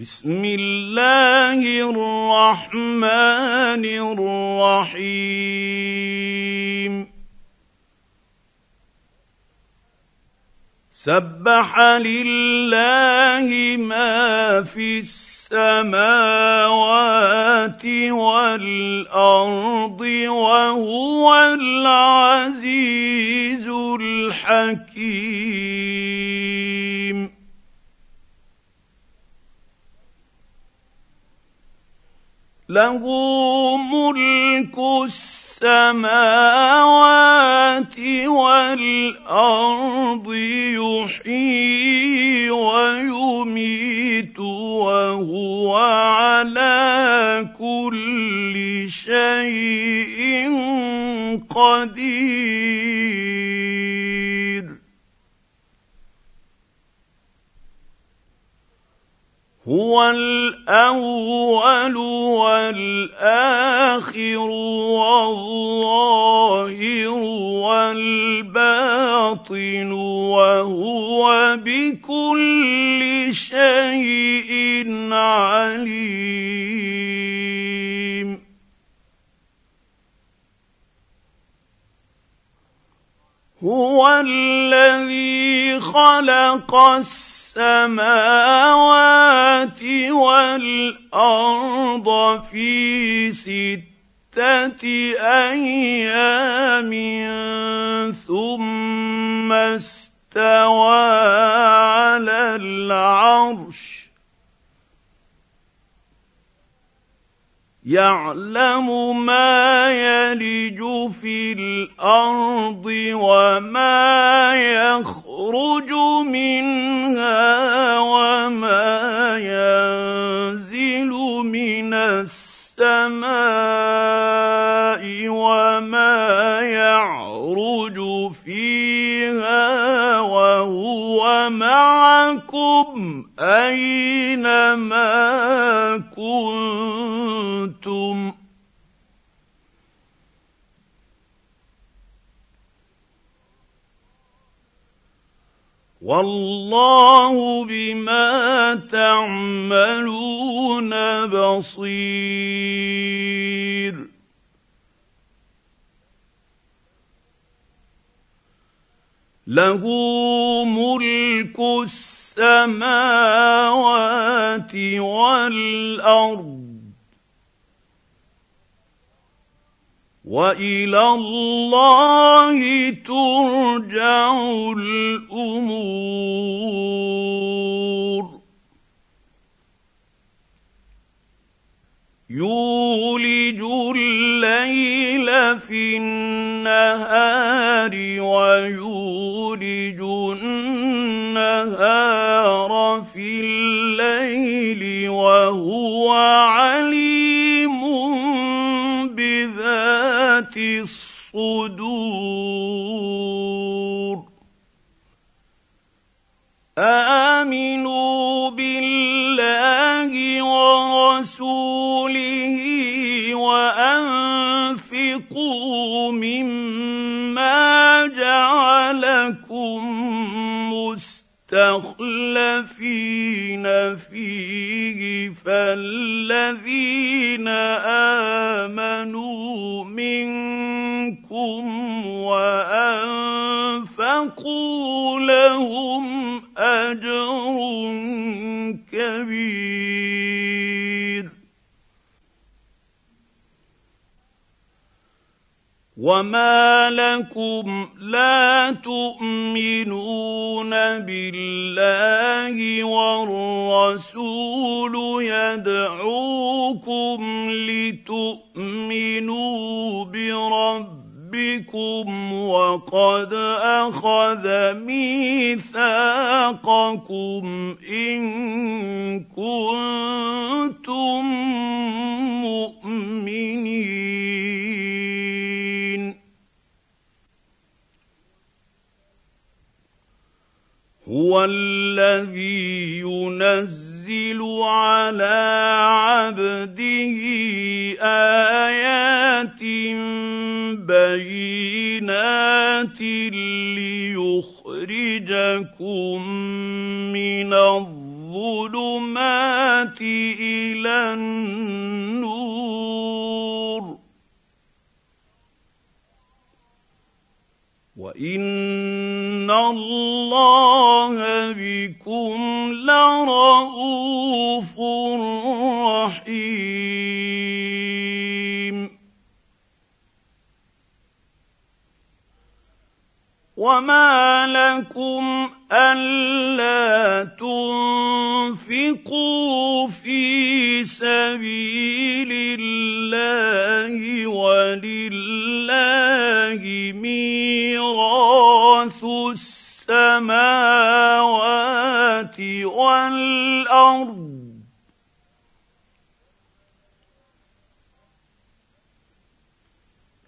بسم الله الرحمن الرحيم. سبح لله ما في السماوات والأرض وهو العزيز الحكيم. له ملك السماوات والأرض يحيي ويميت وهو على كل شيء قدير. هو الأول والآخر والظاهر والباطن وهو بكل شيء عليم. هو الذي خلق السماوات والأرض في ستة أيام ثم استوى على العرش يعلم ما يلج في الأرض وما يخرج منها وما ينزل من السماء وما يعرج فيها وهو معكم أينما كنتم والله بما تعملون بصير. له ملك السماوات والأرض وإلى الله ترجع الأمور. يولج الليل في النهار ويولج النهار في الليل وهو آمنوا بالله ورسوله وأنفقوا مما جعلكم مستخلفين فيه فالذين آمنوا منكم وأنفقوا لهم اجر كبير. وما لكم لا تؤمنون بالله والرسول يدعوكم لتؤمنوا بربكم وقد أخذ ميثاقكم إن كنتم مؤمنين. هو الذي ينزل على عبده آيات بينات ليخرجكم من الظلمات الظلمات إلى النور. وإن الله بكم لرءوف رحيم. وما لكم ألا تنفقوا في سبيل الله ولله ميراث السماوات والأرض.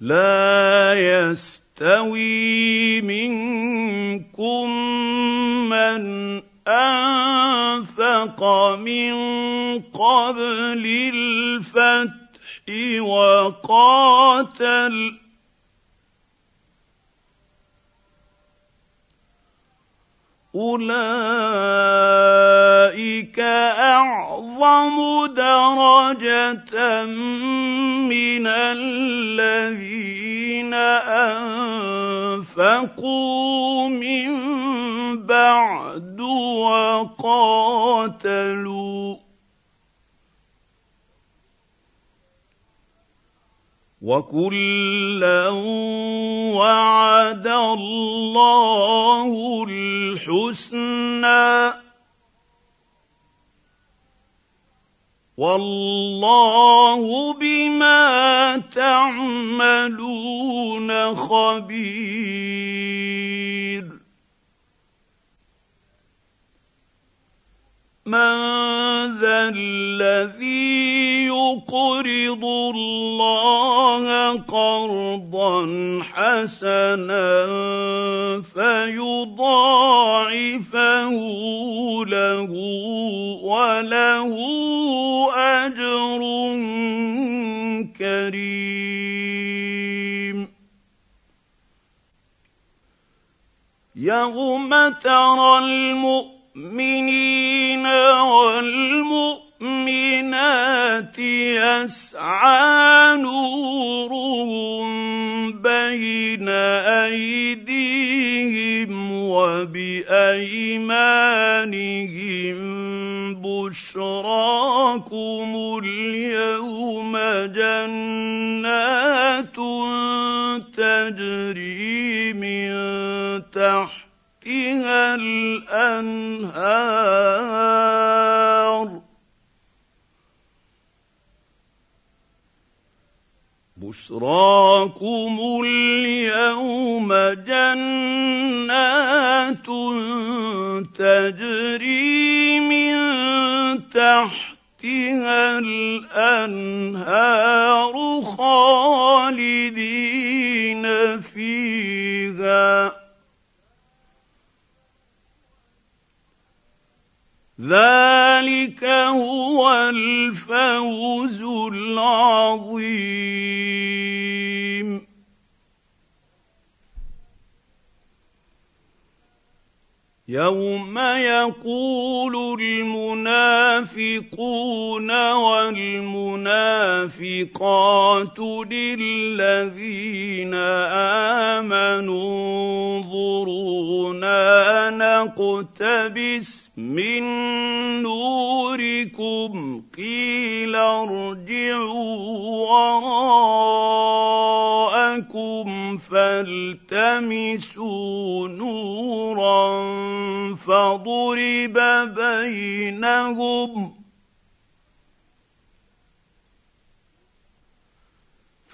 لا يستوي منكم من أنفق من قبل الفتح وقاتل أولئك أعظم درجة من الذين أنفقوا من بعد وقاتلوا وكلا وعد الله الحسنى والله بما تعملون خبير من ذا الذي يقرض الله قرضا حسنا فيضاعفه له وله أجر كريم. يوم ترى المؤمن المؤمنين والمؤمنات يسعى نورهم بين أيديهم وبأيمانهم. بشراكم اليوم جنات تجري من تحت الأنهار. بشراكم اليوم جنات تجري من تحتها الأنهار. ذلك هو الفوز العظيم. يوم يقول المنافقون والمنافقات للذين امنوا انظرونا نقتبس من نوركم قيل ارجعوا وراءكم فالتمسوا نورا فضرب بينهم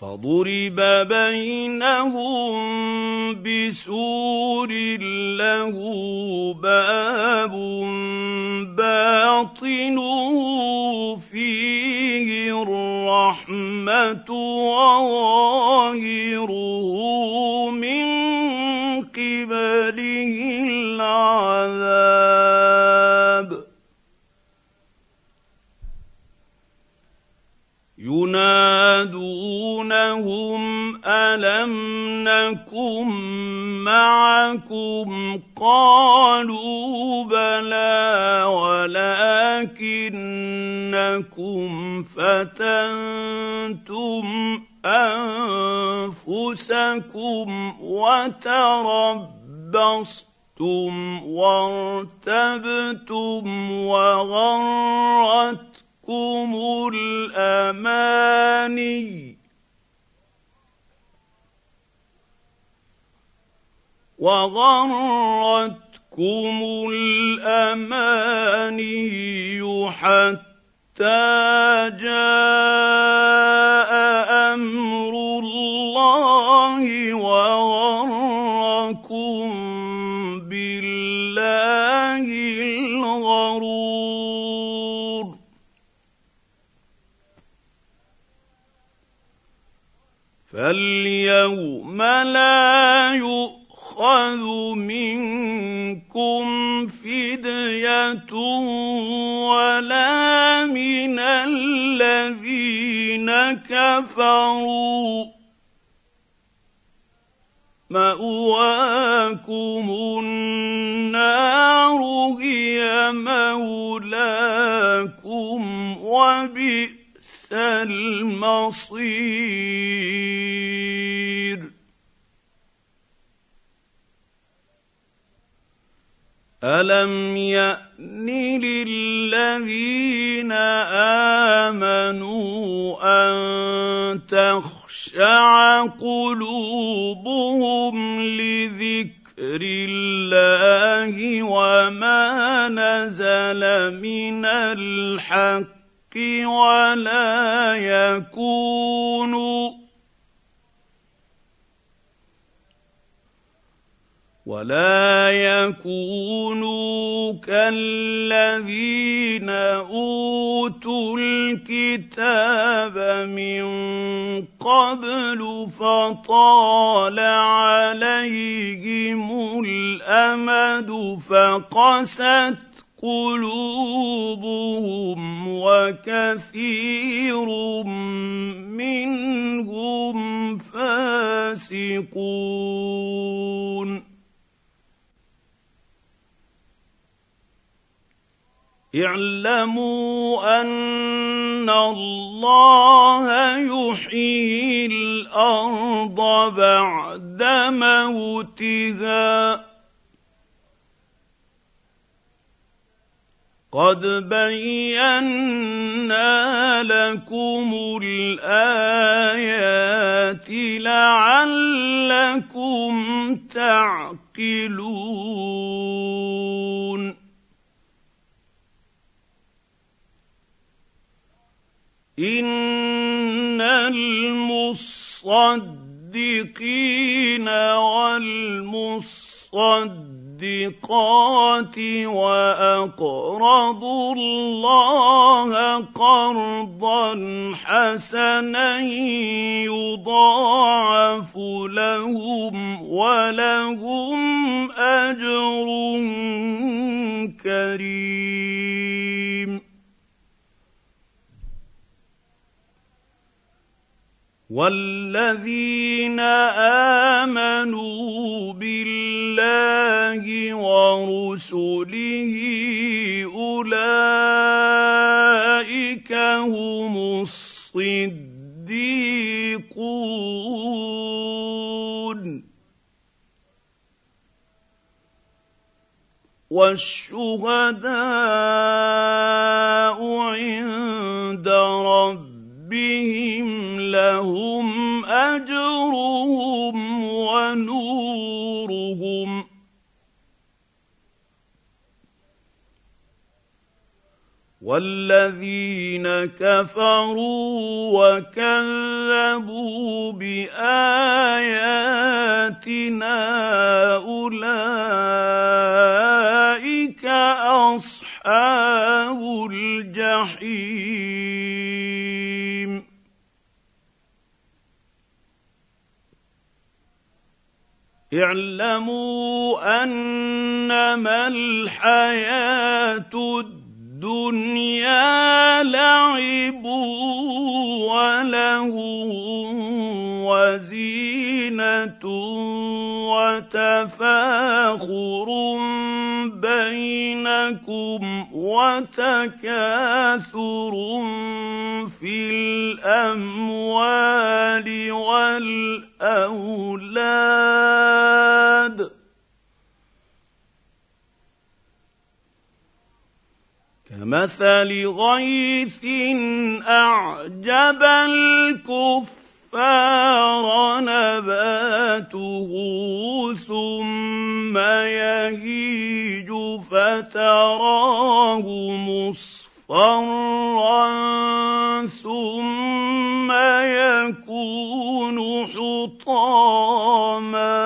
فضرب بينهم بسور له باب باطنه فيه الرحمة وظاهره من قبله العذاب. ينادونهم الم نكن معكم قالوا بلى ولكنكم فتنتم انفسكم وتربصتم وارتبتم وغرت تغركم الاماني وغرتكم الأماني حتى جاء أمر الله وغركم بالله فاليوم لا ولا من الذين كفروا. مأواكم النار هي مولاكم وبئس المصير. الم يان للذين امنوا ان تخشع قلوبهم لذكر الله وما نزل من الحق ولا يكونوا ولا يكونوا كالذين اوتوا الكتاب من قبل فطال عليهم الامد فقست قلوبهم وكثير منهم فاسقون اعلموا أن الله يحيي الأرض بعد موتها. قد بينا لكم الآيات لعلكم تعقلون. ان المصدقين والمصدقات واقرضوا الله قرضا حسنا يضاعف لهم ولهم اجر كريم والذين امنوا بالله ورسله اولئك هم الصديقون والشهداء عند ربهم لهم أجرهم ونورهم. والذين كفروا وكذبوا باياتنا اولئك اصحاب الجحيم. اعلموا أنما الحياة الدنيا لعب وزينة وتفاخر بينكم وتكاثر في الاموال والاولاد كمثل غيث اعجب الكفار نباته ثم يهيج فتراه مصفرا ثم يكون حطاما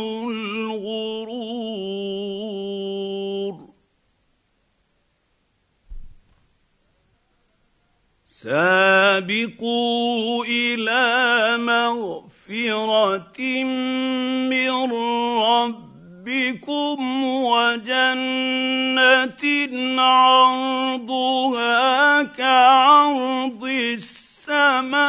الغرور. سابقوا إلى مغفرة من ربكم وجنة عرضها كعرض السماء.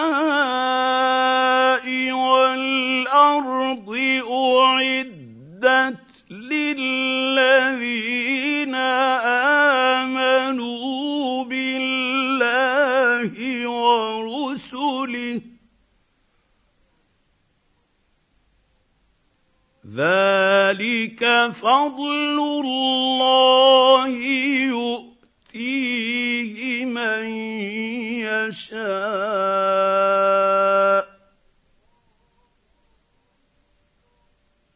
والارض أعدت للذين آمنوا بالله ورسله. ذلك فضل الله يؤتيه من يشاء.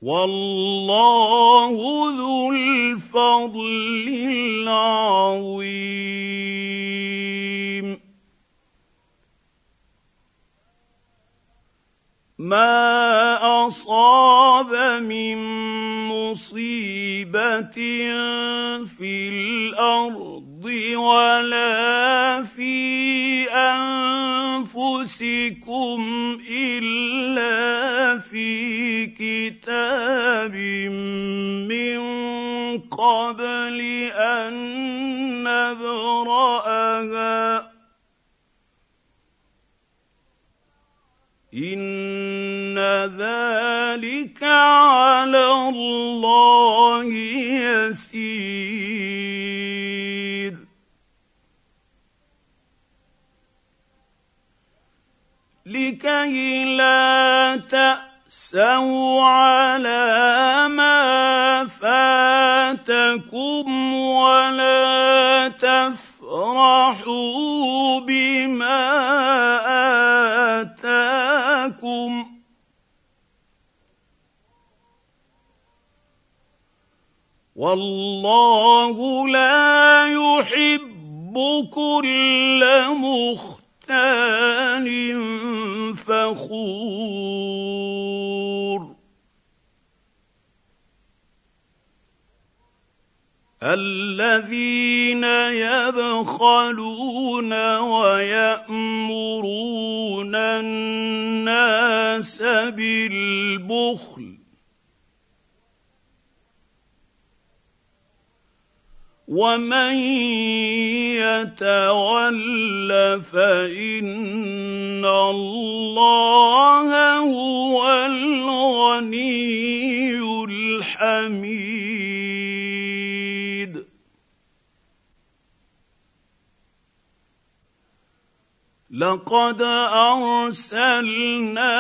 والله ذو الفضل العظيم. ما أصاب من مصيبة في الأرض ولا في أنفسكم إلا في كتاب من قبل أن نبرأها. إن ذلك على الله يسير. لكي لا تأسوا على ما فاتكم ولا تفرحوا بما آتاكم. والله لا يحب كل مختال فخور. الذين يبخلون ويأمرون الناس بالبخل. ومن يتول فان الله هو الغني الحميد لقد ارسلنا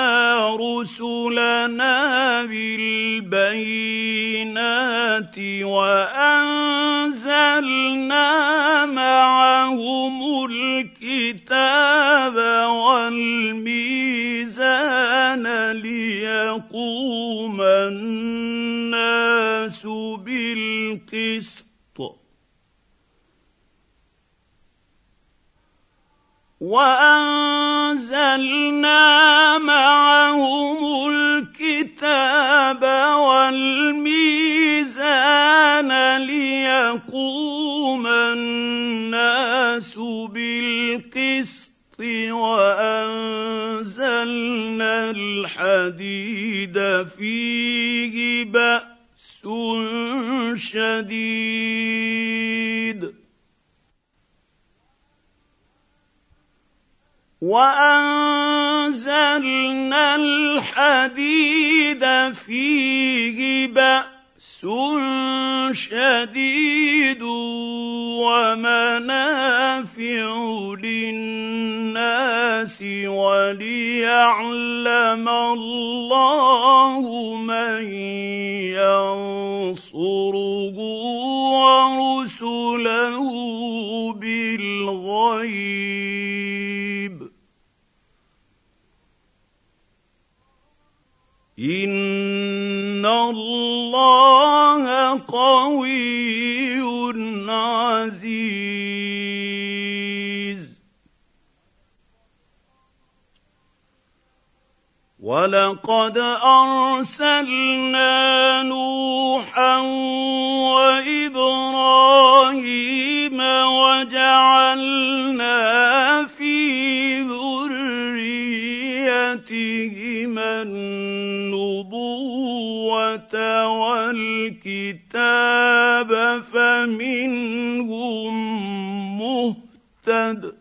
رسلنا بالبينات وانزلنا وأنزلنا معهم الكتاب والميزان ليقوم الناس بالقسط وأنزلنا الحديد فيه بأس شديد. وأنزلنا الحديد فيه بأس شديد ومنافع للناس وليعلم الله من ينصره ورسله بالغيب. ان الله قوي عزيز. ولقد ارسلنا نوحا وابراهيم وجعلنا في ذريتهما النبوة والكتاب فمنهم مهتد.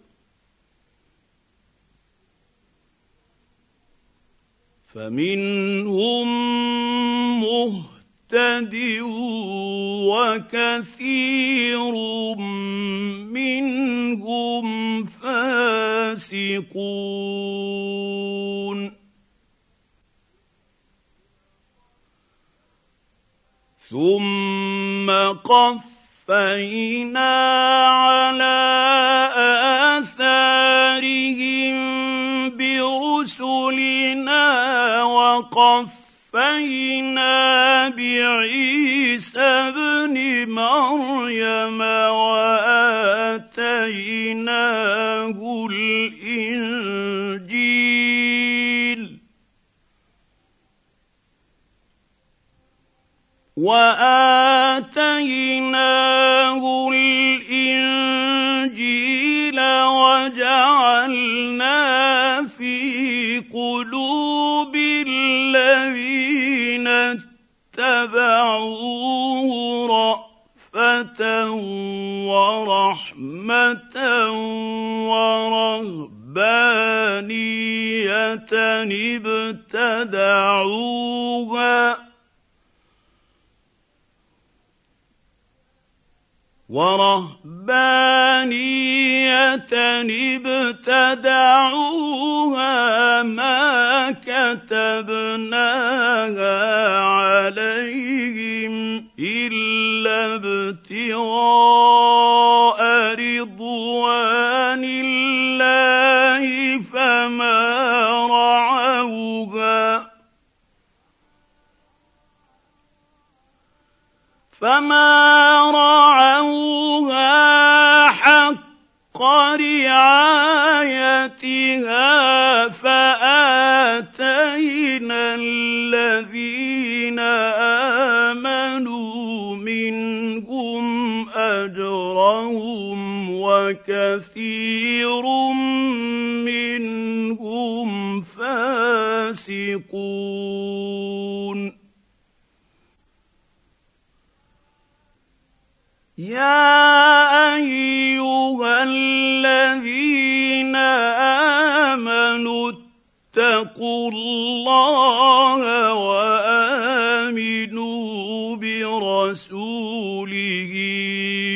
فمنهم مهتد وكثير منهم فاسقون. ثم قفينا على آثارهم برسلنا وقفينا بعيسى ابن مريم وآتيناه وآتيناه الإنجيل وجعلنا في قلوب الذين اتبعوه رأفة ورحمة ورهبانية ابتدعوها ورهبانية ابتدعوها ما كتبناها عليهم إلا ابتغاء رضوان الله فما رعوها. فما رعوها حق رعايتها فآتينا الذين آمنوا منهم أجرهم وكثير منهم فاسقون. يا ايها الذين امنوا اتقوا الله وامنوا برسوله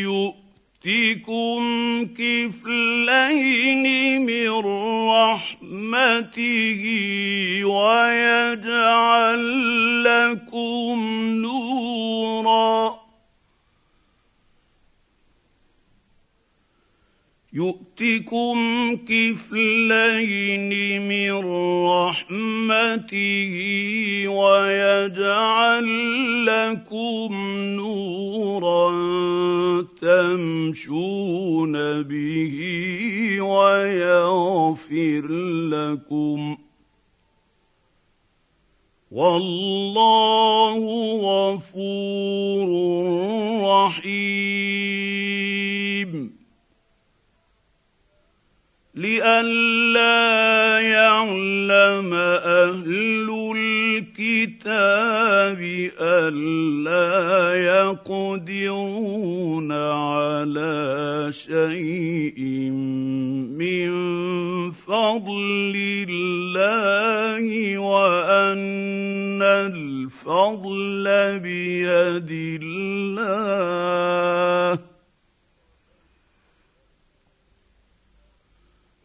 يؤتكم كفلين من رحمته ويجعل يؤتكم كفلين من رحمته ويجعل لكم نورا تمشون به ويغفر لكم. والله غفور رحيم. لئلا يعلم أهل الكتاب ألا يقدرون على شيء من فضل الله وأن الفضل بيد الله